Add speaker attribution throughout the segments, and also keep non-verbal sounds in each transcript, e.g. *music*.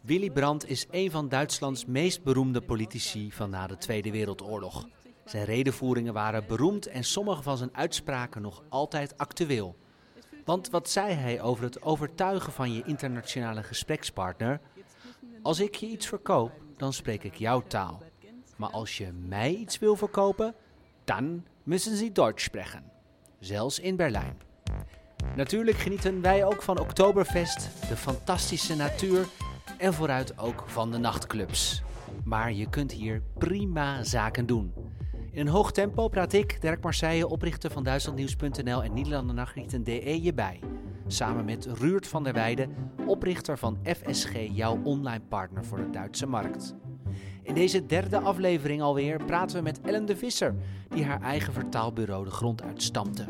Speaker 1: Willy Brandt is een van Duitslands meest beroemde politici van na de Tweede Wereldoorlog. Zijn redenvoeringen waren beroemd en sommige van zijn uitspraken nog altijd actueel. Want wat zei hij over het overtuigen van je internationale gesprekspartner? Als ik je iets verkoop, dan spreek ik jouw taal. Maar als je mij iets wil verkopen, dan müssen Sie Deutsch spreken. Zelfs in Berlijn. Natuurlijk genieten wij ook van Oktoberfest, de fantastische natuur en vooruit ook van de nachtclubs. Maar je kunt hier prima zaken doen. In een hoog tempo praat ik, Dirk Marseille, oprichter van Duitslandnieuws.nl en Nederlandernachrichten.de je bij. Samen met Ruurt van der Weijden, oprichter van FSG, jouw online partner voor de Duitse markt. In deze derde aflevering alweer praten we met Ellen de Visser, die haar eigen vertaalbureau de grond uitstampte.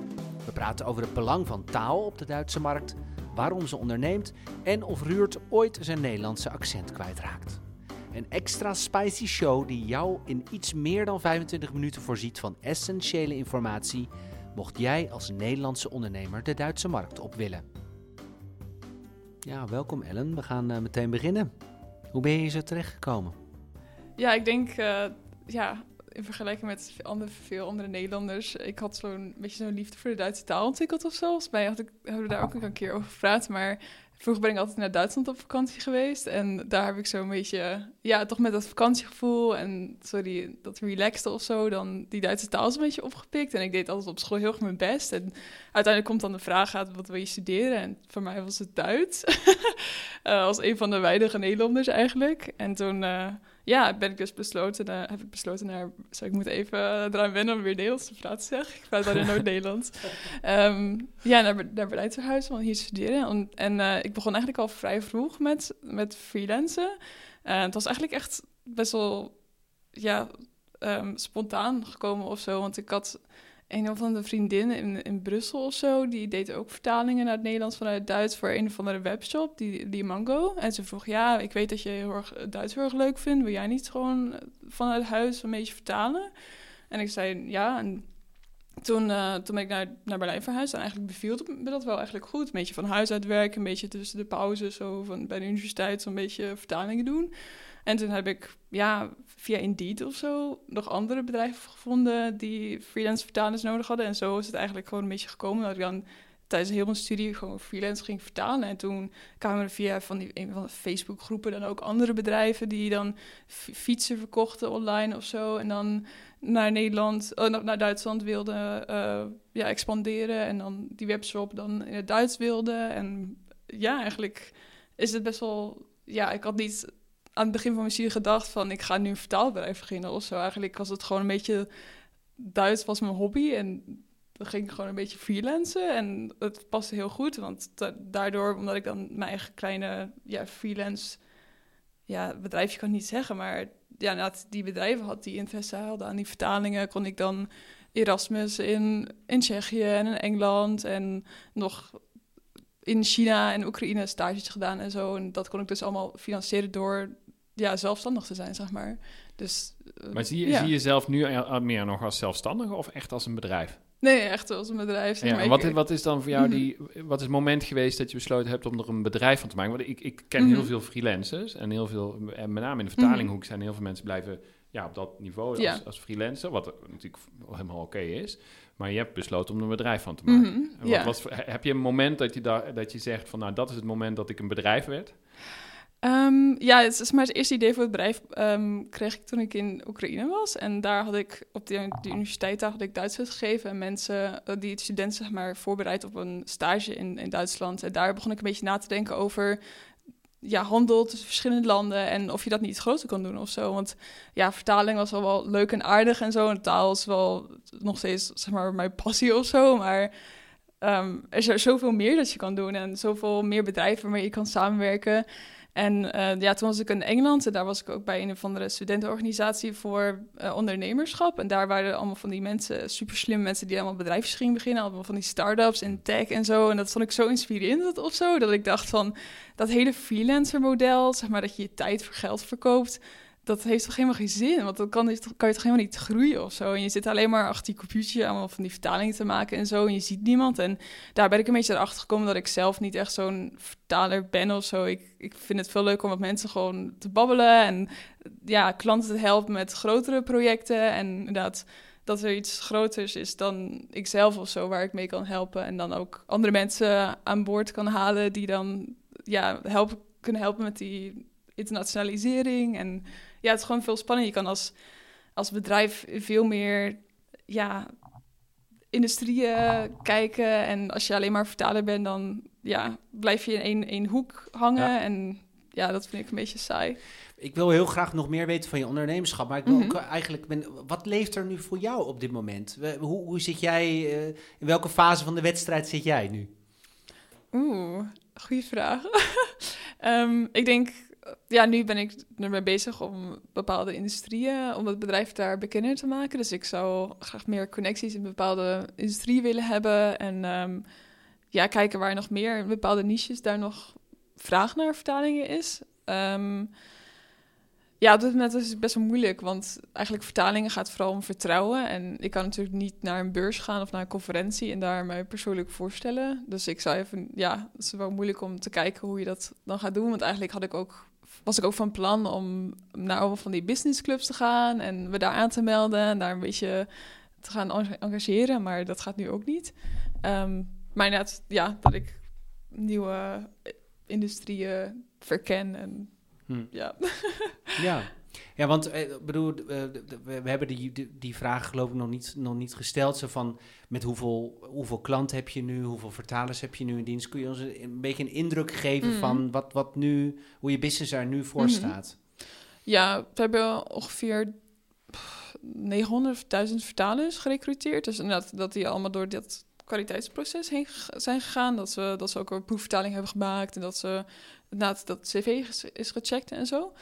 Speaker 1: We praten over het belang van taal op de Duitse markt, waarom ze onderneemt en of Ruurt ooit zijn Nederlandse accent kwijtraakt. Een extra spicy show die jou in iets meer dan 25 minuten voorziet van essentiële informatie, mocht jij als Nederlandse ondernemer de Duitse markt op willen. Ja, welkom Ellen. We gaan uh, meteen beginnen. Hoe ben je hier zo terechtgekomen?
Speaker 2: Ja, ik denk, uh, ja, in vergelijking met andere, veel andere Nederlanders, ik had zo'n beetje zo'n liefde voor de Duitse taal ontwikkeld of zo. Volgens mij had ik, hebben we daar ook een keer over gepraat, maar Vroeger ben ik altijd naar Duitsland op vakantie geweest. En daar heb ik zo'n beetje, ja, toch met dat vakantiegevoel en sorry, dat relaxed of zo, dan die Duitse taal is een beetje opgepikt. En ik deed altijd op school heel erg mijn best. En uiteindelijk komt dan de vraag uit, wat wil je studeren? En voor mij was het Duits. uh, *laughs* als een van de weinige Nederlanders eigenlijk. En toen... Uh, ja, ben ik dus besloten, uh, heb ik besloten naar, zo ik moet even eraan wennen om weer Nederlands te praten, zeg. Ik praat in *laughs* Noord-Nederlands. Um, ja, naar, naar Berlijn te verhuizen, om hier te studeren. En, en ik begon eigenlijk al vrij vroeg met, met freelancen. Uh, het was eigenlijk echt best wel, ja, um, spontaan gekomen of zo, want ik had een of andere vriendin in, in Brussel of zo, die deed ook vertalingen naar het Nederlands vanuit het Duits voor een of andere webshop, die, die Mango. En ze vroeg, ja, ik weet dat je heel erg Duits heel erg leuk vindt, wil jij niet gewoon vanuit huis een beetje vertalen? En ik zei, ja, en toen, uh, toen ben ik naar, naar Berlijn verhuisd en eigenlijk beviel me dat wel eigenlijk goed. Een beetje van huis uit werken, een beetje tussen de pauzes zo van bij de universiteit zo'n beetje vertalingen doen. En toen heb ik ja, via Indeed of zo nog andere bedrijven gevonden die freelance vertalers nodig hadden. En zo is het eigenlijk gewoon een beetje gekomen dat ik dan tijdens heel mijn studie gewoon freelance ging vertalen. En toen kwamen er via van die, een van de Facebookgroepen dan ook andere bedrijven die dan fietsen verkochten online of zo. En dan naar Nederland, uh, naar Duitsland wilden uh, ja, expanderen. En dan die webshop dan in het Duits wilden. En ja, eigenlijk is het best wel... Ja, ik had niet aan het begin van mijn studie gedacht van... ik ga nu een vertaalbedrijf beginnen of zo. Eigenlijk was het gewoon een beetje... Duits was mijn hobby en dan ging ik gewoon een beetje freelancen. En het paste heel goed, want daardoor, omdat ik dan mijn eigen kleine ja, freelance ja, bedrijfje kan niet zeggen, maar ja, die bedrijven had die interesse hadden aan die vertalingen, kon ik dan Erasmus in, in Tsjechië en in Engeland en nog in China en Oekraïne stages gedaan en zo. En dat kon ik dus allemaal financieren door ja, zelfstandig te zijn, zeg maar. Dus,
Speaker 3: uh, maar zie je, zie je jezelf nu meer nog als zelfstandige of echt als een bedrijf?
Speaker 2: Nee, echt als een bedrijf.
Speaker 3: Zeg maar. ja, wat, wat is dan voor jou mhm. die... Wat is het moment geweest dat je besloten hebt om er een bedrijf van te maken? Want ik, ik ken heel mhm. veel freelancers en heel veel... En met name in de vertalinghoek zijn heel veel mensen blijven ja, op dat niveau als, als freelancer. Wat natuurlijk helemaal oké is. Maar je hebt besloten om er een bedrijf van te maken. wat, ja. was, heb je een moment dat je, daar dat je zegt van... Nou, dat is het moment dat ik een bedrijf werd?
Speaker 2: Um, ja, het is het eerste idee voor het bedrijf um, kreeg ik toen ik in Oekraïne was. En daar had ik op de, de universiteit had ik Duits gegeven. En mensen, uh, die studenten zeg maar, voorbereid op een stage in, in Duitsland. En daar begon ik een beetje na te denken over ja, handel tussen verschillende landen. En of je dat niet groter kan doen of zo. Want ja, vertaling was wel, wel leuk en aardig en zo. En taal is wel nog steeds zeg maar, mijn passie of zo. Maar um, er is zoveel meer dat je kan doen. En zoveel meer bedrijven waarmee je kan samenwerken. En uh, ja, toen was ik in Engeland en daar was ik ook bij een of andere studentenorganisatie voor uh, ondernemerschap. En daar waren allemaal van die mensen, super slimme mensen die allemaal bedrijfjes beginnen. Allemaal van die start-ups en tech en zo. En dat vond ik zo inspirerend of zo, dat ik dacht van dat hele freelancer model, zeg maar dat je je tijd voor geld verkoopt dat heeft toch helemaal geen zin? Want dan kan kan je toch helemaal niet groeien of zo. En je zit alleen maar achter die computer allemaal van die vertalingen te maken en zo. En je ziet niemand. En daar ben ik een beetje erachter gekomen dat ik zelf niet echt zo'n vertaler ben of zo. Ik, ik vind het veel leuker om met mensen gewoon te babbelen. En ja, klanten te helpen met grotere projecten. En inderdaad, dat er iets groters is dan ikzelf of zo, waar ik mee kan helpen. En dan ook andere mensen aan boord kan halen die dan ja, helpen, kunnen helpen met die internationalisering. En ja, het is gewoon veel spannender. Je kan als, als bedrijf veel meer ja, industrieën kijken. En als je alleen maar vertaler bent, dan ja, blijf je in één, één hoek hangen. En ja, dat vind ik een beetje saai.
Speaker 1: Ik wil heel graag nog meer weten van je ondernemerschap. Maar ik wil mhm. ook eigenlijk, ben, wat leeft er nu voor jou op dit moment? Hoe, hoe zit jij, uh, in welke fase van de wedstrijd zit jij nu?
Speaker 2: Oeh, goede vraag. um, *laughs* ik denk ja, nu ben ik ermee bezig om bepaalde industrieën, om het bedrijf daar bekender te maken. Dus ik zou graag meer connecties in bepaalde industrieën willen hebben. En um, ja, kijken waar nog meer in bepaalde niches daar nog vraag naar vertalingen is. Um, ja, op dit moment is het best wel moeilijk, want eigenlijk vertalingen gaat vooral om vertrouwen. En ik kan natuurlijk niet naar een beurs gaan of naar een conferentie en daar mij persoonlijk voorstellen. Dus ik zou even, ja, het is wel moeilijk om te kijken hoe je dat dan gaat doen. Want eigenlijk had ik ook was ik ook van plan om naar allemaal van die businessclubs te gaan en me daar aan te melden en daar een beetje te gaan engageren, maar dat gaat nu ook niet. Um, maar ja, dat ik nieuwe industrieën verken en hm. ja. *laughs*
Speaker 1: ja. Ja, want eh, bedoel, eh, we, hebben die, die, die, vraag geloof ik nog niet, nog niet gesteld. Zo van, met hoeveel, hoeveel klanten heb je nu, hoeveel vertalers heb je nu in dienst? Kun je ons een, beetje een indruk geven mm. van wat, wat nu, hoe je business er nu voor mm-hmm. staat?
Speaker 2: Ja, we hebben ongeveer 900.000 vertalers gerecruiteerd. Dus inderdaad, dat die allemaal door dat kwaliteitsproces heen zijn gegaan. Dat ze, dat ze ook een proefvertaling hebben gemaakt en dat ze inderdaad dat cv is, gecheckt en zo.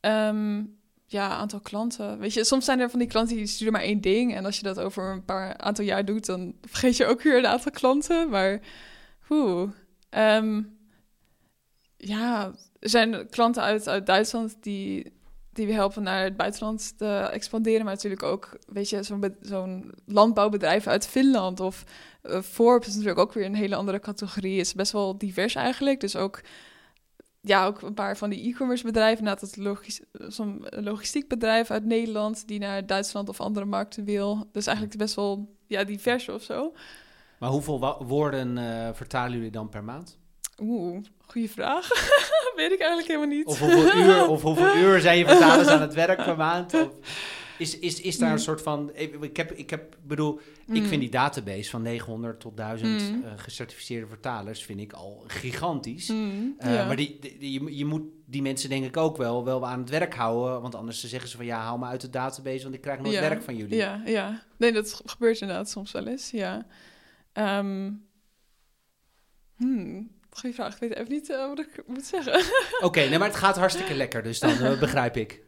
Speaker 2: Ehm, ja, aantal klanten. Weet je, soms zijn er van die klanten die sturen maar één ding. En als je dat over een paar aantal jaar doet, dan vergeet je ook weer een aantal klanten. Maar hoe? Ehm, ja, er zijn klanten uit, uit Duitsland die, die we helpen naar het buitenland te expanderen. Maar natuurlijk ook, weet je, zo'n zo'n landbouwbedrijf uit Finland. Of uh, Forbes is natuurlijk ook weer een hele andere categorie. Het is best wel divers eigenlijk. Dus ook ja, ook een paar van die e-commerce bedrijven. Net het logis zo'n logistiek bedrijf uit Nederland die naar Duitsland of andere markten wil. Dus eigenlijk best wel ja, divers of zo.
Speaker 1: Maar hoeveel woorden uh, vertalen jullie dan per maand?
Speaker 2: Oeh, goede vraag. *laughs* Weet ik eigenlijk helemaal niet.
Speaker 1: Of hoeveel uur, of hoeveel *laughs* uur zijn je vertalers aan het werk per maand? Of... Is, is, is daar een mm. soort van. Ik heb, ik heb bedoel, ik vind mm. die database van 900 tot 1000 mm. uh, gecertificeerde vertalers vind ik al gigantisch. Uh, Maar die, die, je, je moet die mensen denk ik ook wel, wel aan het werk houden. Want anders zeggen ze van ja, haal me uit de database, want ik krijg nooit werk van jullie.
Speaker 2: Ja, ja. Nee, dat gebeurt inderdaad soms wel eens. Ja. Um, hmm. Goeie vraag. Ik weet even niet uh, wat ik moet zeggen.
Speaker 1: Oké, nee, maar het gaat hartstikke *laughs* lekker, dus dan begrijp ik.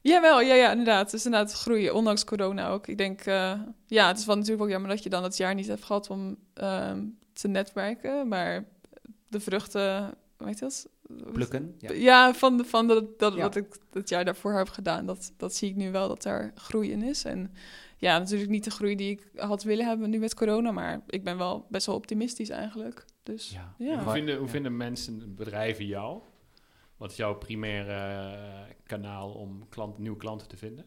Speaker 2: Jawel, ja, ja, inderdaad. Het is inderdaad groeien, ondanks corona ook. Ik denk, uh, ja, het is wel natuurlijk ook jammer dat je dan het jaar niet hebt gehad om uh, te netwerken. Maar de vruchten, hoe heet dat?
Speaker 1: Plukken.
Speaker 2: Ja, ja van, de, van dat, dat wat ik het jaar daarvoor heb gedaan, dat, dat zie ik nu wel dat er groei in is. En ja, natuurlijk niet de groei die ik had willen hebben nu met corona, maar ik ben wel best wel optimistisch eigenlijk. Dus, ja. ja.
Speaker 3: Hoe, vinden, hoe vinden mensen, bedrijven jou? Wat is jouw primaire eh, kanaal om klant, nieuwe klanten te vinden?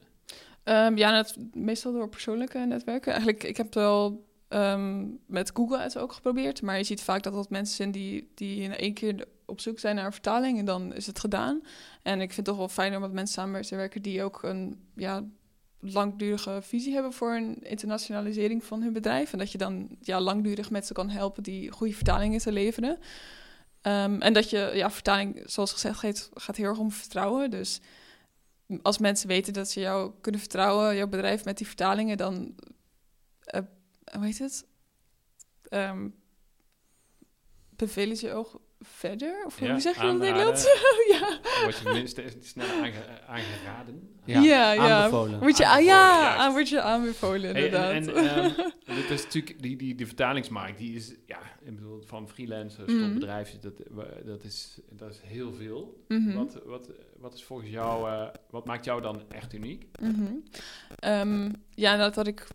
Speaker 2: Um, ja, net, meestal door persoonlijke netwerken. Eigenlijk, ik heb wel um, met Google het ook geprobeerd. Maar je ziet vaak dat dat mensen zijn die, die in één keer op zoek zijn naar een vertaling. En dan is het gedaan. En ik vind het toch wel fijn om met mensen samen te werken die ook een ja, langdurige visie hebben voor een internationalisering van hun bedrijf. En dat je dan ja, langdurig met ze kan helpen die goede vertalingen te leveren. Um, en dat je, ja, vertaling, zoals gezegd, gaat, gaat heel erg om vertrouwen. Dus als mensen weten dat ze jou kunnen vertrouwen, jouw bedrijf met die vertalingen, dan, uh, hoe heet het? Um, bevelen ze ook verder? Of
Speaker 3: Ja,
Speaker 2: hoe zeg je dat in. Nederlands? *laughs* ja.
Speaker 3: Word je minst- snel aange- aangeraden.
Speaker 2: Ja, ja.
Speaker 1: aanbevolen.
Speaker 2: Word je, ah,
Speaker 3: Aanbevolen,
Speaker 2: ja, aan, word je aanbevolen,
Speaker 3: Hey,
Speaker 2: inderdaad.
Speaker 3: en en ehm, *laughs* dit is natuurlijk, die, die, die vertalingsmarkt, die is, ja, ik bedoel, van freelancers
Speaker 2: Mhm.
Speaker 3: tot bedrijfjes, dat, dat, is, dat is heel veel.
Speaker 2: Mhm.
Speaker 3: Wat, wat, wat is volgens jou, eh, wat maakt jou dan echt uniek?
Speaker 2: Mhm. Ehm, ja, dat ik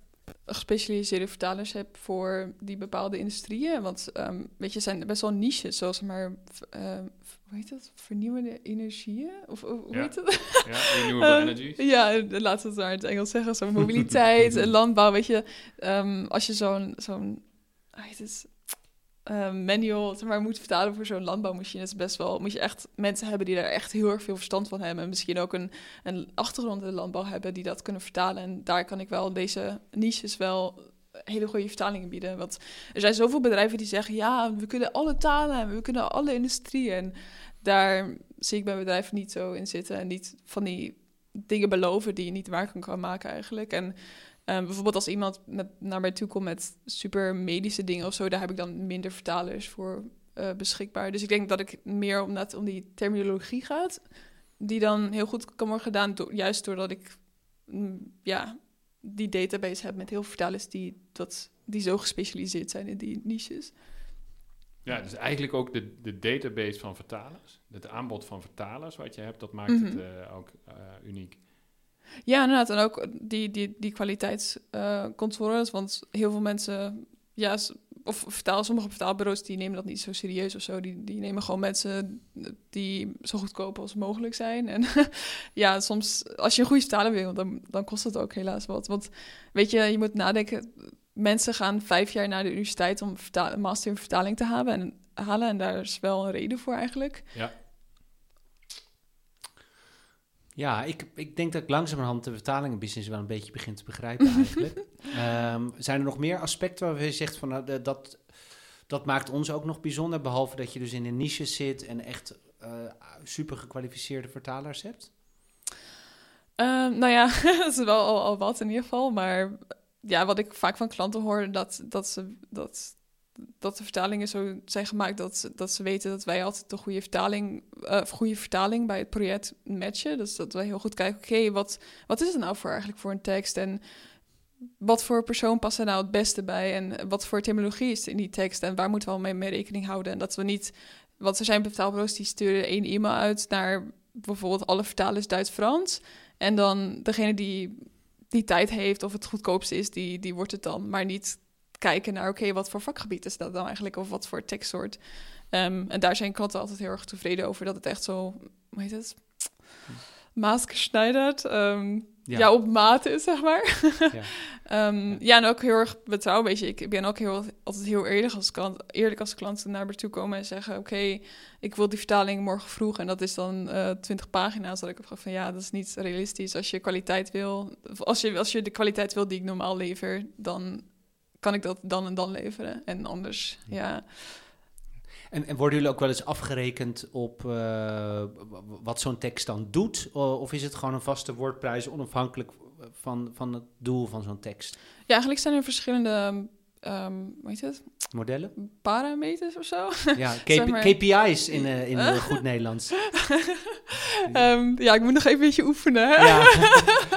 Speaker 2: gespecialiseerde vertalers heb voor die bepaalde industrieën. Want, ehm, weet je, zijn best wel niches, zoals maar, ehm, hoe heet dat? Vernieuwende energieën? Of of- hoe
Speaker 3: Ja.
Speaker 2: heet dat?
Speaker 3: Ja, renewable
Speaker 2: Eh,
Speaker 3: energies?
Speaker 2: Ja, laten we het maar in het Engels zeggen. Zo mobiliteit, *laughs* landbouw, weet je. ehm, als je zo'n, zo'n, hoe heet het? Eh, manual, zeg maar, moet vertalen voor zo'n landbouwmachine, is best wel, moet je echt mensen hebben die daar echt heel erg veel verstand van hebben. En misschien ook een, een achtergrond in de landbouw hebben die dat kunnen vertalen. En daar kan ik wel deze niches wel hele goede vertalingen bieden. Want er zijn zoveel bedrijven die zeggen, ja, we kunnen alle talen en we kunnen alle industrieën. En daar zie ik bij bedrijven niet zo in zitten en niet van die dingen beloven die je niet waar kan maken eigenlijk. En eh, bijvoorbeeld als iemand met, naar mij toe komt met super medische dingen of zo, daar heb ik dan minder vertalers voor eh, beschikbaar. Dus ik denk dat ik meer om, dat, om die terminologie gaat, die dan heel goed kan worden gedaan, juist doordat ik mm, ja, die database heb met heel veel vertalers die, dat, die zo gespecialiseerd zijn in die niches.
Speaker 3: Ja, dus eigenlijk ook de, de database van vertalers, het aanbod van vertalers wat je hebt, dat maakt
Speaker 2: Mhm.
Speaker 3: het eh, ook eh, uniek.
Speaker 2: Ja, inderdaad. En ook die, die, die kwaliteitscontroles. want heel veel mensen, ja, of vertaal, sommige vertaalbureaus die nemen dat niet zo serieus of zo. Die, die nemen gewoon mensen die zo goedkoop als mogelijk zijn. En *laughs* ja, soms, als je een goede vertaler wil, dan, dan kost het ook helaas wat. Want weet je, je moet nadenken. Mensen gaan vijf jaar naar de universiteit om een master in vertaling te halen en, halen. en daar is wel een reden voor eigenlijk.
Speaker 3: Ja,
Speaker 1: Ja, ik, ik denk dat ik langzamerhand de vertalingenbusiness wel een beetje begin te begrijpen eigenlijk. *laughs* Ehm, zijn er nog meer aspecten waarvan je zegt van nou, dat, dat maakt ons ook nog bijzonder, behalve dat je dus in een niche zit en echt eh, super gekwalificeerde vertalers hebt?
Speaker 2: Ehm, nou ja, *laughs* dat is wel al, al wat in ieder geval. Maar ja, wat ik vaak van klanten hoor, dat, dat, ze, dat, dat de vertalingen zo zijn gemaakt dat, ze- dat ze weten dat wij altijd de goede vertaling, eh, goede vertaling bij het project matchen. Dus dat wij heel goed kijken, oké, wat, wat is het nou voor eigenlijk voor een tekst? En wat voor persoon past er nou het beste bij? En wat voor terminologie is in die tekst? En waar moeten we al mee, mee rekening houden? En dat we niet... Want er zijn betaalbureaus die sturen één e-mail uit naar bijvoorbeeld alle vertalers Duits-Frans. En dan degene die die tijd heeft of het goedkoopste is, die, die wordt het dan. Maar niet kijken naar, oké, wat voor vakgebied is dat dan eigenlijk? Of wat voor tekstsoort? Ehm, en daar zijn klanten altijd heel erg tevreden over dat het echt zo, hoe heet het? Maasgeschneiderd. ehm ja. op maat is, zeg maar. *laughs*
Speaker 1: Ja. *laughs*
Speaker 2: Ehm, ja, en ook heel erg betrouwbaar. Weet je, ik ben ook heel, altijd heel eerlijk als, klant, eerlijk als klanten naar me toe komen en zeggen... oké, ik wil die vertaling morgen vroeg en dat is dan eh 20 pagina's. Dat ik heb gezegd van ja, dat is niet realistisch. Als je kwaliteit wil, als je, als je de kwaliteit wil die ik normaal lever... dan kan ik dat dan en dan leveren. En anders, ja...
Speaker 1: En, en worden jullie ook wel eens afgerekend op eh, wat zo'n tekst dan doet? Of is het gewoon een vaste woordprijs onafhankelijk van, van het doel van zo'n tekst?
Speaker 2: Ja, eigenlijk zijn er verschillende, ehm hoe heet het,
Speaker 1: Modellen?
Speaker 2: parameters of zo.
Speaker 1: Ja, *laughs* KP-
Speaker 2: Zeg maar-
Speaker 1: KPI's in, eh, in eh, *laughs* goed Nederlands. *laughs*
Speaker 2: Ehm, ja, ik moet nog even een beetje oefenen. hè.
Speaker 1: Ja,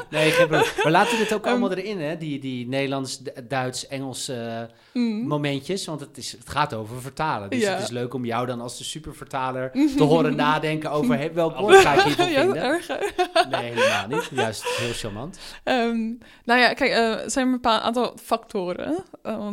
Speaker 1: nee, geen. Maar laten we dit ook
Speaker 2: Ehm.
Speaker 1: allemaal erin, hè? Die, die Nederlands, Duits, Engels eh,
Speaker 2: Mm.
Speaker 1: momentjes. Want het, is, het gaat over vertalen. Dus
Speaker 2: Ja.
Speaker 1: het is leuk om jou dan als de supervertaler te horen nadenken over welk woord ga ik hiervoor vinden.
Speaker 2: erg.
Speaker 1: Nee, helemaal niet. Juist heel charmant.
Speaker 2: Nou ja, kijk, er zijn een bepaald aantal factoren,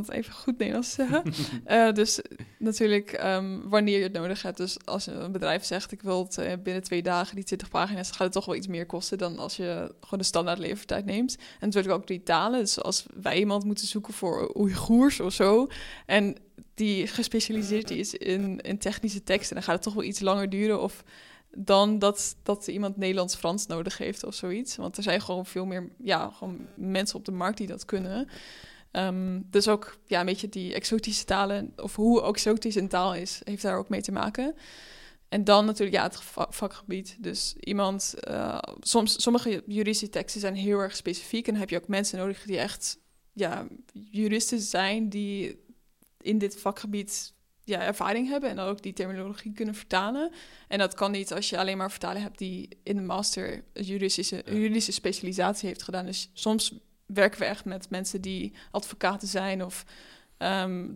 Speaker 2: het even goed Nederlands zeggen. *laughs* Eh, dus natuurlijk ehm, wanneer je het nodig hebt. Dus als een bedrijf zegt, ik wil het eh, binnen twee dagen, die 20 pagina's, dan gaat het toch wel iets meer kosten dan als je gewoon de standaard levertijd neemt. En natuurlijk ook die talen. Dus als wij iemand moeten zoeken voor Oeigoers of zo, en die gespecialiseerd is in, in technische teksten, dan gaat het toch wel iets langer duren. Of dan dat, dat iemand Nederlands-Frans nodig heeft of zoiets. Want er zijn gewoon veel meer ja, gewoon mensen op de markt die dat kunnen. Ehm, dus ook ja, een beetje die exotische talen, of hoe exotisch een taal is, heeft daar ook mee te maken. En dan natuurlijk ja, het va- vakgebied. Dus iemand, eh, soms, sommige juridische teksten zijn heel erg specifiek. En dan heb je ook mensen nodig die echt ja, juristen zijn die in dit vakgebied ja, ervaring hebben en ook die terminologie kunnen vertalen. En dat kan niet als je alleen maar vertaling hebt die in de master juridische, juridische specialisatie heeft gedaan. Dus soms werken we echt met mensen die advocaten zijn of ehm,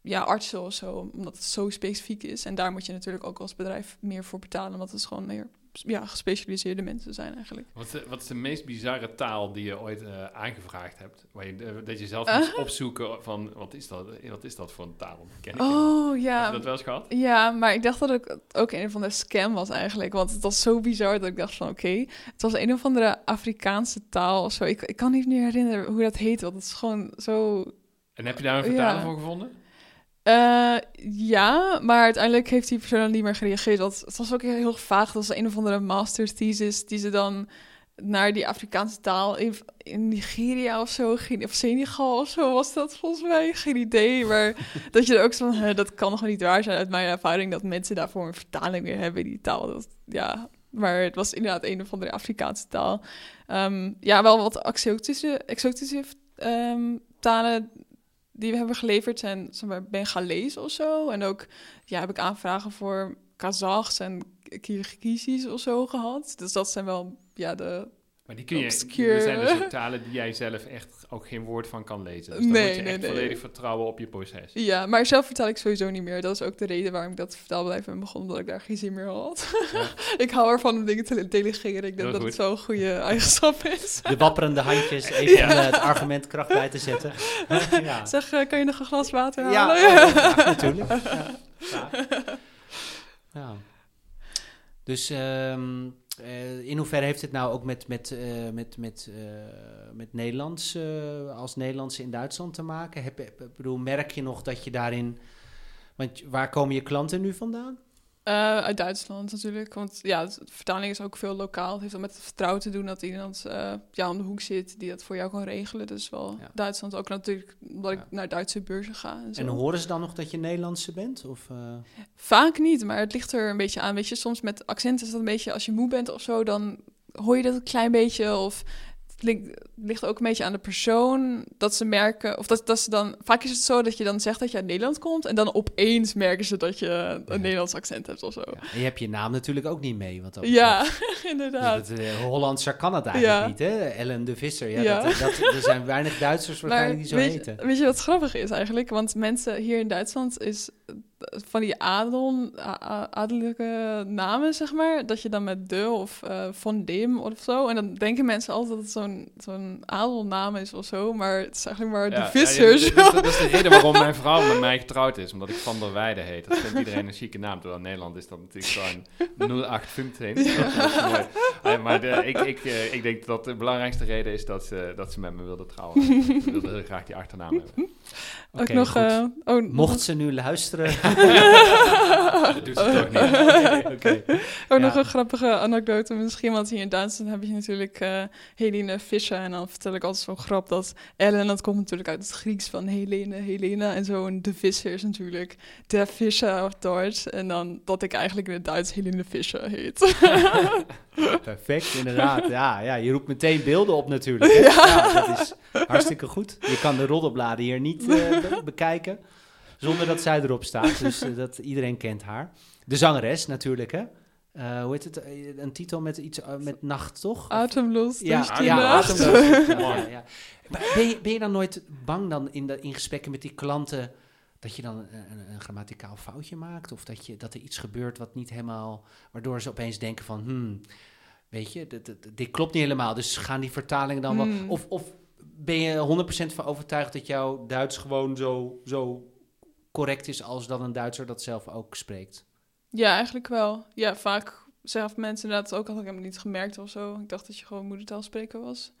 Speaker 2: ja, artsen of zo, omdat het zo specifiek is. En daar moet je natuurlijk ook als bedrijf meer voor betalen, omdat het gewoon meer ja, gespecialiseerde mensen zijn eigenlijk.
Speaker 3: Wat is, de, wat is de meest bizarre taal die je ooit uh, aangevraagd hebt? Waar je, uh, dat je zelf moet opzoeken van, wat is dat, wat is dat voor een taal?
Speaker 2: Ken ik oh, ja.
Speaker 3: Heb je dat wel eens gehad?
Speaker 2: Ja, maar ik dacht dat het ook een of andere scam was eigenlijk. Want het was zo bizar dat ik dacht van, oké. Okay, het was een of andere Afrikaanse taal of zo. Ik, ik kan niet meer herinneren hoe dat heet, want het is gewoon zo...
Speaker 3: En heb je daar een vertaler ja. voor gevonden?
Speaker 2: Uh, ja, maar uiteindelijk heeft die persoon dan niet meer gereageerd. Dat, het was ook heel vaag. Dat was een of andere master thesis die ze dan naar die Afrikaanse taal in, in Nigeria of zo ging. Of Senegal of zo was dat volgens mij. Geen idee. Maar *laughs* dat je er ook zo van, dat kan nog niet waar zijn uit mijn ervaring. Dat mensen daarvoor een vertaling weer hebben in die taal. Dat, ja, maar het was inderdaad een of andere Afrikaanse taal. Um, ja, wel wat exotische, exotische um, talen die we hebben geleverd zijn zeg maar, Bengalees of zo. En ook ja, heb ik aanvragen voor Kazachs en Kirgizisch of zo gehad. Dus dat zijn wel ja, de
Speaker 3: maar die kun je, obscure... er zijn dus talen die jij zelf echt ook geen woord van kan lezen. Dus dan nee, moet je nee, echt nee. volledig vertrouwen op je proces.
Speaker 2: Ja, maar zelf vertaal ik sowieso niet meer. Dat is ook de reden waarom ik dat vertaalbedrijf ben begonnen, omdat ik daar geen zin meer had. Ja. *laughs* ik hou ervan om dingen te delegeren. Ik denk dat het zo'n goede *laughs* eigenschap is.
Speaker 1: De wapperende handjes, *laughs* even ja. het argument kracht bij te zetten.
Speaker 2: ja. Zeg, uh, kan je nog een glas water
Speaker 1: halen? Ja, natuurlijk. Ja. Dus... Um, uh, in hoeverre heeft het nou ook met, met, uh, met, met, uh, met Nederlands, als Nederlandse in Duitsland te maken? Heb, bedoel, merk je nog dat je daarin. Want waar komen je klanten nu vandaan?
Speaker 2: Uh, uit Duitsland natuurlijk. Want ja, de vertaling is ook veel lokaal. Het heeft ook met het vertrouwen te doen dat iemand uh, ja, om de hoek zit die dat voor jou kan regelen. Dus wel ja. Duitsland ook natuurlijk, omdat ja. ik naar Duitse beurzen ga.
Speaker 1: En, en, horen ze dan nog dat je Nederlandse bent? Of, uh...
Speaker 2: Vaak niet, maar het ligt er een beetje aan. Weet je, soms met accent is dat een beetje, als je moe bent of zo, dan hoor je dat een klein beetje. Of ligt, ligt ook een beetje aan de persoon dat ze merken, of dat, dat ze dan, vaak is het zo dat je dan zegt dat je uit Nederland komt en dan opeens merken ze dat je een ja. Nederlands accent hebt of zo. Ja.
Speaker 1: En je hebt je naam natuurlijk ook niet mee. Want
Speaker 2: ja, *laughs* inderdaad.
Speaker 1: Dus het, uh, Hollandser kan het eigenlijk niet, hè? Ellen de Visser. Ja, dat, dat, er zijn weinig Duitsers *laughs* waarschijnlijk die zo
Speaker 2: weet,
Speaker 1: heten.
Speaker 2: Weet je wat grappig is eigenlijk? Want mensen hier in Duitsland is van die adel, adellijke namen, zeg maar, dat je dan met de of uh, van dem of zo. En dan denken mensen altijd dat het zo'n zo'n adelnaam is of zo, maar het is eigenlijk maar de vissers.
Speaker 3: Ja, dat, dat, is de *laughs* reden waarom mijn vrouw met mij getrouwd is, omdat ik Van der Weide heet. Dat vindt iedereen een chique naam, terwijl in Nederland is dat natuurlijk gewoon 0815. Ja. Maar de, ik, ik, uh, ik denk dat de belangrijkste reden is dat ze, dat ze met me wilde trouwen. *laughs* Ze wilde heel graag die achternaam hebben.
Speaker 2: Ook nog... oh,
Speaker 1: Mocht ze nu luisteren... *laughs* *laughs*
Speaker 3: dat doet ze toch niet. *laughs*
Speaker 2: okay. Ook ja. nog een grappige anekdote misschien, want hier in Duitsland heb je natuurlijk uh, Helene Fischer. En dan vertel ik altijd zo'n grap dat Ellen, dat komt natuurlijk uit het Grieks van Helene, Helena. En zo, en de Visser is natuurlijk de Fischer of Duits. En dan dat ik eigenlijk in het Duits Helene Fischer heet. *laughs*
Speaker 1: Perfect, inderdaad. Ja, ja, je roept meteen beelden op natuurlijk. Hè? Ja. ja. dat is hartstikke goed. Je kan de roddelbladen hier niet uh, bekijken. Zonder dat zij erop staat. Dus uh, dat iedereen kent haar. De zangeres natuurlijk, hè? Uh, hoe heet het? Een titel met iets uh, met nacht, toch?
Speaker 2: Atemloos. *laughs*
Speaker 1: Ja, ja, atemloos. ja, ja. Ben, je, ben je dan nooit bang dan in, de, in gesprekken met die klanten dat je dan een, een, grammaticaal foutje maakt? Of dat, je, dat er iets gebeurt wat niet helemaal... waardoor ze opeens denken van... Hmm, weet je, dit, dit, dit klopt niet helemaal. Dus gaan die vertalingen dan hmm. wel... Of, of ben je 100% van overtuigd dat jouw Duits gewoon zo, zo correct is als dan een Duitser dat zelf ook spreekt.
Speaker 2: Ja, eigenlijk wel. Ja, vaak zelf mensen inderdaad ook al ik heb het niet gemerkt of zo. Ik dacht dat je gewoon moedertaal spreken was.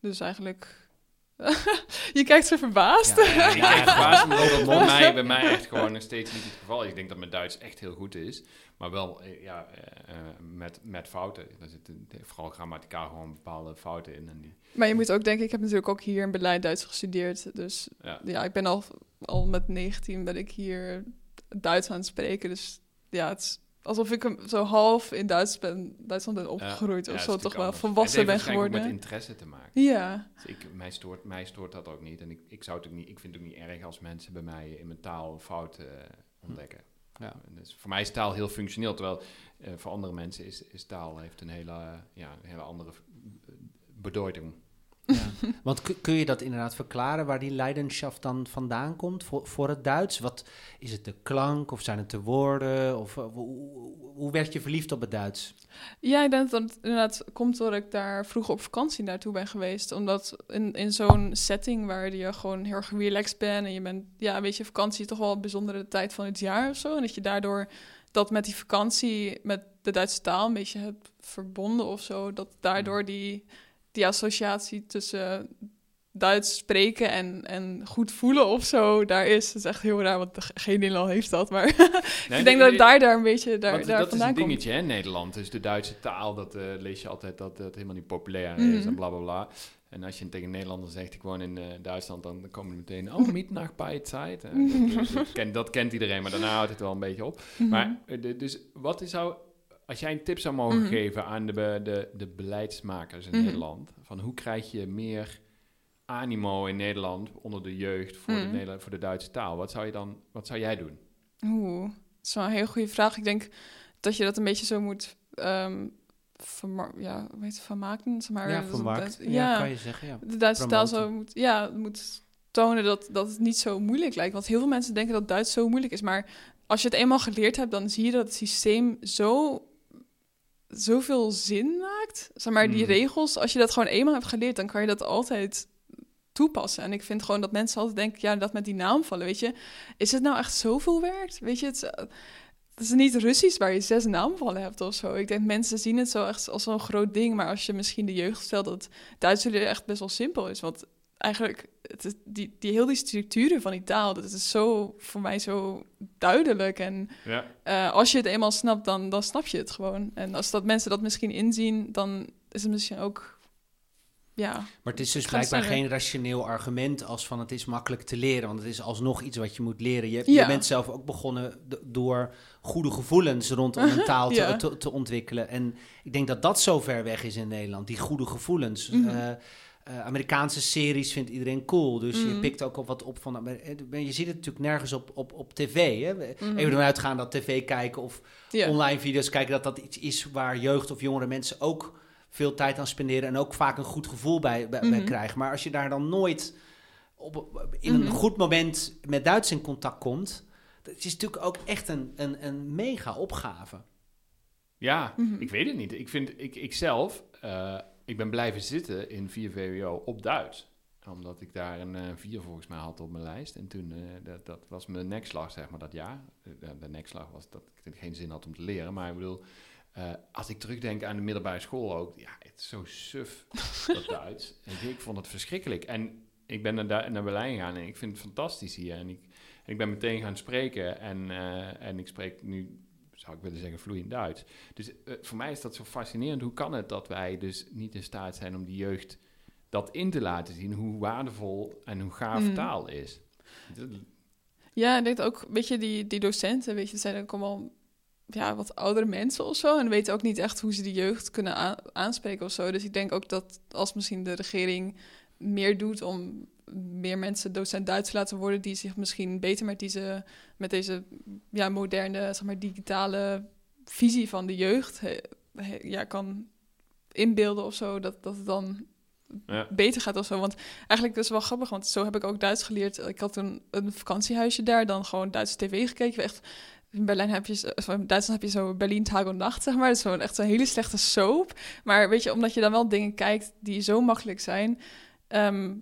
Speaker 2: Dus eigenlijk... *laughs* je kijkt zo verbaasd.
Speaker 3: Ja, ja, ik kijk verbaasd, bij mij, bij mij echt gewoon nog steeds niet het geval Ik denk dat mijn Duits echt heel goed is. Maar wel eh, ja, uh, met, met fouten. Er zitten vooral grammaticaal gewoon bepaalde fouten in. En die...
Speaker 2: Maar je moet ook denken, ik heb natuurlijk ook hier in Berlijn Duits gestudeerd. Dus ja, ja ik ben al, al met 19 ben ik hier Duits aan het spreken. Dus ja, het is alsof ik hem zo half in Duits ben, Duitsland ben opgegroeid. Ja, of zo toch wel volwassen ben geworden.
Speaker 3: met interesse te maken.
Speaker 2: Ja.
Speaker 3: Dus ik, mij, stoort, mij stoort dat ook niet. En ik, ik, zou het ook niet, ik vind het ook niet erg als mensen bij mij in mijn taal fouten ontdekken. Ja. Dus voor mij is taal heel functioneel, terwijl uh, voor andere mensen is, is taal heeft een hele, ja, een hele andere bedeuting.
Speaker 1: Ja. Want kun je dat inderdaad verklaren waar die Leidenschaft dan vandaan komt voor, voor het Duits? Wat is het de klank of zijn het de woorden? Of uh, hoe, hoe, werd je verliefd op het Duits?
Speaker 2: Ja, ik denk dat het inderdaad komt doordat ik daar vroeger op vakantie naartoe ben geweest. Omdat in, in zo'n setting waar je gewoon heel erg relaxed bent en je bent, ja, weet je, vakantie is toch wel een bijzondere tijd van het jaar of zo. En dat je daardoor dat met die vakantie, met de Duitse taal een beetje hebt verbonden of zo. Dat daardoor die die associatie tussen Duits spreken en, en goed voelen of zo daar is. Dat is echt heel raar, want geen Nederland heeft dat. Maar *laughs* ik denk dat daar, daar een beetje daar, daar
Speaker 3: dat
Speaker 2: vandaan
Speaker 3: is een dingetje, hè, Nederland. Dus de Duitse taal, dat uh, lees je altijd dat het helemaal niet populair is mhm. en bla bla bla. En als je tegen Nederlanders zegt, ik woon in uh, Duitsland, dan komen meteen, oh, midnacht bij tijd. Dat, kent, dat kent iedereen, maar daarna houdt het wel een beetje op. Mhm. Maar dus wat is zou als jij een tip zou mogen mhm. geven aan de, de, de beleidsmakers in mhm. Nederland, van hoe krijg je meer animo in Nederland onder de jeugd voor, de, mhm. Nederland, voor de Duitse taal, wat zou, je dan, wat zou jij doen?
Speaker 2: Oeh, dat is wel een hele goede vraag. Ik denk dat je dat een beetje zo moet um, ja, weet je, vermaken. Zeg maar,
Speaker 1: ja, vermaakt. Ja, ja, kan je zeggen. Ja.
Speaker 2: De Duitse taal zo moet, ja, moet tonen dat, dat het niet zo moeilijk lijkt. Want heel veel mensen denken dat Duits zo moeilijk is. Maar als je het eenmaal geleerd hebt, dan zie je dat het systeem zo zoveel zin maakt. Zeg maar, die hmm. regels, als je dat gewoon eenmaal hebt geleerd, dan kan je dat altijd toepassen. En ik vind gewoon dat mensen altijd denken, ja, dat met die naam vallen, weet je. Is het nou echt zoveel werk? Weet je, het, het is niet Russisch waar je zes naamvallen hebt of zo. Ik denk, mensen zien het zo echt als zo'n groot ding. Maar als je misschien de jeugd stelt, dat Duits echt best wel simpel is. Want eigenlijk, het is die, die heel die structuren van die taal, dat is zo voor mij zo duidelijk. En ja. uh, als je het eenmaal snapt, dan, dan snap je het gewoon. En als dat mensen dat misschien inzien, dan is het misschien ook. Ja,
Speaker 1: maar het is dus blijkbaar geen rationeel argument als van het is makkelijk te leren, want het is alsnog iets wat je moet leren. Je, ja. je bent zelf ook begonnen door goede gevoelens rondom een taal *laughs* te, te, te, ontwikkelen. En ik denk dat dat zo ver weg is in Nederland, die goede gevoelens. Mm uh, Amerikaanse series vindt iedereen cool. Dus je mhm. pikt ook op wat op van. Eh, je ziet het natuurlijk nergens op, op, op tv. Hè? Mm Even vanuit gaan dat tv kijken of online video's kijken, dat dat iets is waar jeugd of jongere mensen ook veel tijd aan spenderen en ook vaak een goed gevoel bij, bij, mhm. krijgen. Maar als je daar dan nooit op, in een mhm. goed moment met Duits in contact komt, dat is natuurlijk ook echt een, een, een mega opgave.
Speaker 3: Ja, ik weet het niet. Ik vind, ik, ik zelf, uh, ik ben blijven zitten in 4 VWO op Duits. Omdat ik daar een uh, eh, 4 volgens mij had op mijn lijst. En toen, uh, dat, dat, was mijn nekslag, zeg maar, dat jaar. De, de, nekslag was dat ik geen zin had om te leren. Maar ik bedoel, uh, als ik terugdenk aan de middelbare school ook. Ja, het is zo suf, dat *laughs* Duits. En ik vond het verschrikkelijk. En ik ben naar, naar Berlijn gegaan en ik vind het fantastisch hier. En ik, en ik ben meteen gaan spreken. En, en ik spreek nu zou ik willen zeggen, vloeiend Duits. Dus uh, voor mij is dat zo fascinerend. Hoe kan het dat wij dus niet in staat zijn om die jeugd dat in te laten zien, hoe waardevol en hoe gaaf mm. taal is?
Speaker 2: Ja, ik denk ook, weet je, die, die docenten, weet je, zijn ook allemaal ja, wat oudere mensen of zo. En weten ook niet echt hoe ze die jeugd kunnen aanspreken of zo. Dus ik denk ook dat als misschien de regering meer doet om meer mensen docent Duits laten worden die zich misschien beter met deze, met deze ja, moderne, zeg maar, digitale visie van de jeugd ja, kan inbeelden of zo, dat, dat het dan ja. beter gaat of zo. Want eigenlijk is het wel grappig, want zo heb ik ook Duits geleerd. Ik had een, een vakantiehuisje daar, dan gewoon Duitse tv gekeken. Echt, in Berlijn heb je, in Duitsland heb je zo Berlin Tag en Nacht, zeg maar. Dat is gewoon echt een hele slechte soap. Maar weet je, omdat je dan wel dingen kijkt die zo makkelijk zijn, ehm,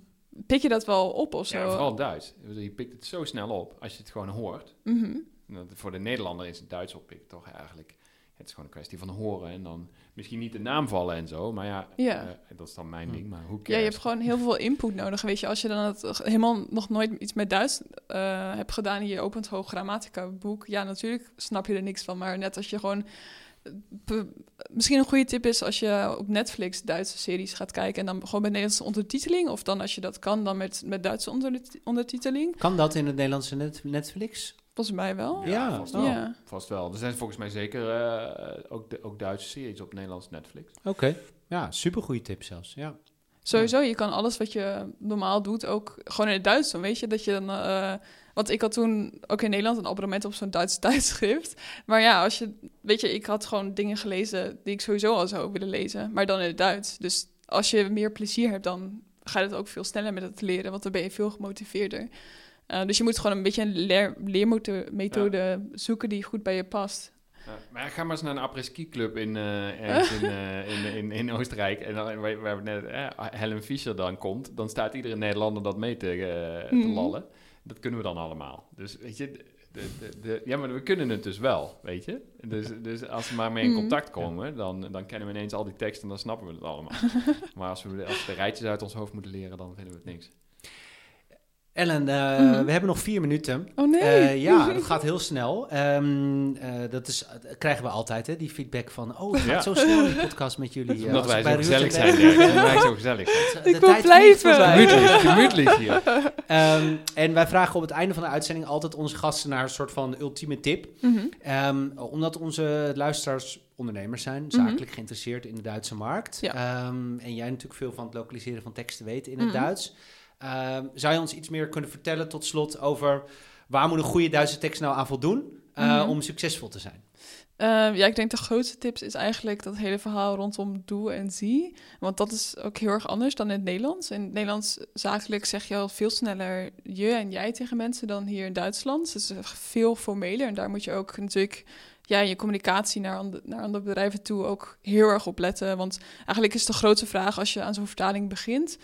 Speaker 2: pik je dat wel op of zo?
Speaker 3: Ja, vooral Duits. Je pikt het zo snel op als je het gewoon hoort. Mhm. Voor de Nederlander is het Duits oppikken toch eigenlijk. Het is gewoon een kwestie van horen en dan misschien niet de naam vallen en zo. Maar ja, ja. Uh, dat is dan mijn hm. ding. Maar hoe
Speaker 2: Ja, je hebt gewoon heel veel input nodig. Weet je, als je dan het, helemaal nog nooit iets met Duits uh, hebt gedaan en je opent hoog grammatica boek. Ja, natuurlijk snap je er niks van. Maar net als je gewoon misschien een goede tip is als je op Netflix Duitse series gaat kijken en dan gewoon met Nederlandse ondertiteling. Of dan als je dat kan, dan met, met Duitse ondertiteling.
Speaker 1: Kan dat in het Nederlandse net Netflix?
Speaker 2: Volgens mij wel.
Speaker 3: Ja, vast, wel. Ja. vast wel. Er zijn volgens mij zeker uh, ook, de, ook Duitse series op Nederlands Netflix.
Speaker 1: Oké, ja, super goede tip zelfs. Ja.
Speaker 2: Sowieso, je kan alles wat je normaal doet ook gewoon in het Duits doen. Weet je dat je dan. Uh, Want ik had toen ook in Nederland een abonnement op zo'n Duits *laughs* tijdschrift. Maar ja, als je, weet je, ik had gewoon dingen gelezen die ik sowieso al zou willen lezen, maar dan in het Duits. Dus als je meer plezier hebt, dan gaat het ook veel sneller met het leren, want dan ben je veel gemotiveerder. Uh, dus je moet gewoon een beetje een leer, leermethode zoeken die goed bij je past.
Speaker 3: Ja, maar ga maar eens naar een après-ski club in, uh, in, uh, in, in, in, Oostenrijk. En dan, waar, waar net Helen Fischer dan komt, dan staat iedere Nederlander dat mee te, te mhm. lallen. Dat kunnen we dan allemaal. Dus weet je, de, de, de, ja, maar we kunnen het dus wel, weet je. Dus, dus als we maar mee in mhm. contact komen, dan, dan kennen we ineens al die teksten en dan snappen we het allemaal. *laughs* maar als we, als we de rijtjes uit ons hoofd moeten leren, dan vinden we het niks.
Speaker 1: Ellen, uh, mm we hebben nog vier minuten.
Speaker 2: Oh nee. Uh,
Speaker 1: ja, dat *laughs* gaat heel snel. Um, uh, dat is, krijgen we altijd, hè, die feedback van... Oh, het gaat ja. zo snel die podcast met jullie.
Speaker 3: Omdat wij zo gezellig zijn. Ja, wij zo gezellig zijn.
Speaker 2: Ik wil blijven.
Speaker 3: Gemütlich hier.
Speaker 1: Um, *laughs* en wij vragen op het einde van de uitzending altijd onze gasten naar een soort van ultieme tip. Mm -hmm. um, omdat onze luisteraars ondernemers zijn, mhm. zakelijk mm -hmm. geïnteresseerd in de Duitse markt. Ja. en jij natuurlijk veel van het lokaliseren van teksten weet in het. Duits... Ehm, zou je ons iets meer kunnen vertellen tot slot over waar moet een goede Duitse tekst nou aan voldoen uh, om succesvol te zijn?
Speaker 2: Uh, ja, ik denk de grootste tips is eigenlijk dat hele verhaal rondom doe en zie. Want dat is ook heel erg anders dan in het Nederlands. In het Nederlands zakelijk zeg je al veel sneller je en jij tegen mensen dan hier in Duitsland. Het is veel formeler en daar moet je ook natuurlijk ja, je communicatie naar, and naar andere bedrijven toe ook heel erg op letten. Want eigenlijk is de grootste vraag als je aan zo'n vertaling begint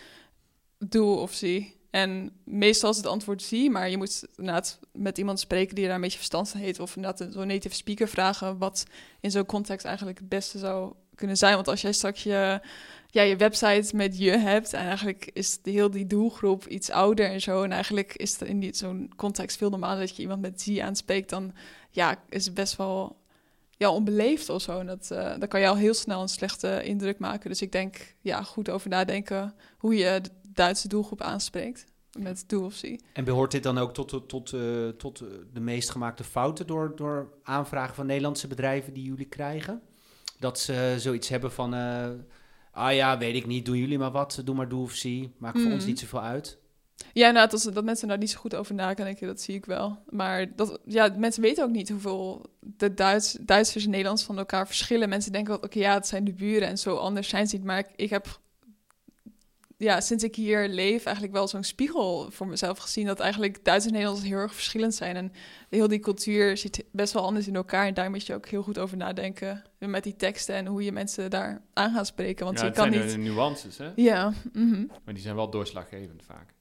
Speaker 2: doe of zie. En meestal is het antwoord zie, maar je moet inderdaad met iemand spreken die daar een beetje verstand van heeft. Of inderdaad zo'n native speaker vragen wat in zo'n context eigenlijk het beste zou kunnen zijn. Want als jij straks je, ja, je website met je hebt en eigenlijk is de, heel die doelgroep iets ouder en zo. En eigenlijk is het in zo'n context veel normaler dat je iemand met zie aanspreekt. Dan ja, is het best wel ja, onbeleefd of zo. En dat, uh, dan kan je al heel snel een slechte indruk maken. Dus ik denk, ja, goed over nadenken hoe je Duitse doelgroep aanspreekt met do of see.
Speaker 1: En behoort dit dan ook tot, tot, uh, tot de meest gemaakte fouten door, door aanvragen van Nederlandse bedrijven die jullie krijgen? Dat ze zoiets hebben van, uh, ah ja, weet ik niet, doen jullie maar wat, doe maar do of see, maakt voor ons mhm. niet zoveel uit.
Speaker 2: Ja, nou, dat, dat mensen daar niet zo goed over nadenken, dat zie ik wel. Maar dat, ja, mensen weten ook niet hoeveel de Duits, Duitsers en Nederlands van elkaar verschillen. Mensen denken wel, oké, ja, het zijn de buren en zo anders zijn ze niet. Maar ik, ik heb ja, sinds ik hier leef, eigenlijk wel zo'n spiegel voor mezelf gezien. Dat eigenlijk Duits en Nederlands heel erg verschillend zijn. En heel die cultuur zit best wel anders in elkaar. En daar moet je ook heel goed over nadenken. Met die teksten en hoe je mensen daar aan gaat spreken. Want
Speaker 3: ja,
Speaker 2: je kan
Speaker 3: zijn
Speaker 2: niet.
Speaker 3: De nuances, hè?
Speaker 2: Ja. Mm
Speaker 3: Maar die zijn wel doorslaggevend vaak.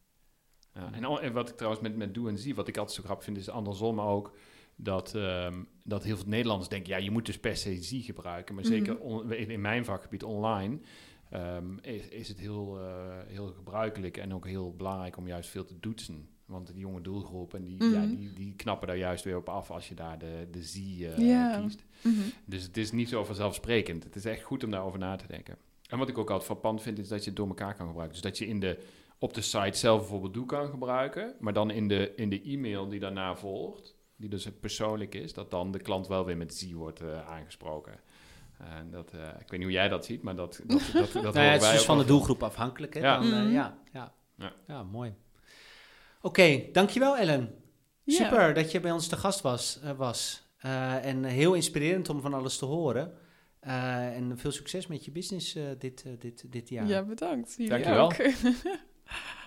Speaker 3: Ja, en, wat ik trouwens met, met doe en zie, wat ik altijd zo grappig vind, is andersom ook dat, um, dat heel veel Nederlanders denken, ja, je moet dus per se zie gebruiken. Maar zeker mhm. in mijn vakgebied online um, is, is, het heel, uh, heel gebruikelijk en ook heel belangrijk om juist veel te doetsen. Want die jonge doelgroep, en die, mm. ja, mhm. die, die knappen daar juist weer op af als je daar de, de zie uh, yeah. kiest. Mm -hmm. Dus het is niet zo vanzelfsprekend. Het is echt goed om daarover na te denken. En wat ik ook altijd frappant vind, is dat je het door elkaar kan gebruiken. Dus dat je in de, op de site zelf bijvoorbeeld doe kan gebruiken, maar dan in de, in de e-mail die daarna volgt, die dus persoonlijk is, dat dan de klant wel weer met zie wordt uh, aangesproken. En dat, uh, ik weet niet hoe jij dat ziet, maar dat, *laughs* dat, dat, dat nou
Speaker 1: ja, Het is dus van de doelgroep afhankelijk. Hè? Ja. Dan, uh, ja, ja. ja. ja, mooi. Oké, okay, dankjewel Ellen. Super yeah. dat je bij ons te gast was. Uh, was. en heel inspirerend om van alles te horen. en veel succes met je business dit, dit, dit jaar.
Speaker 2: Ja, bedankt.
Speaker 3: Dankjewel. *laughs*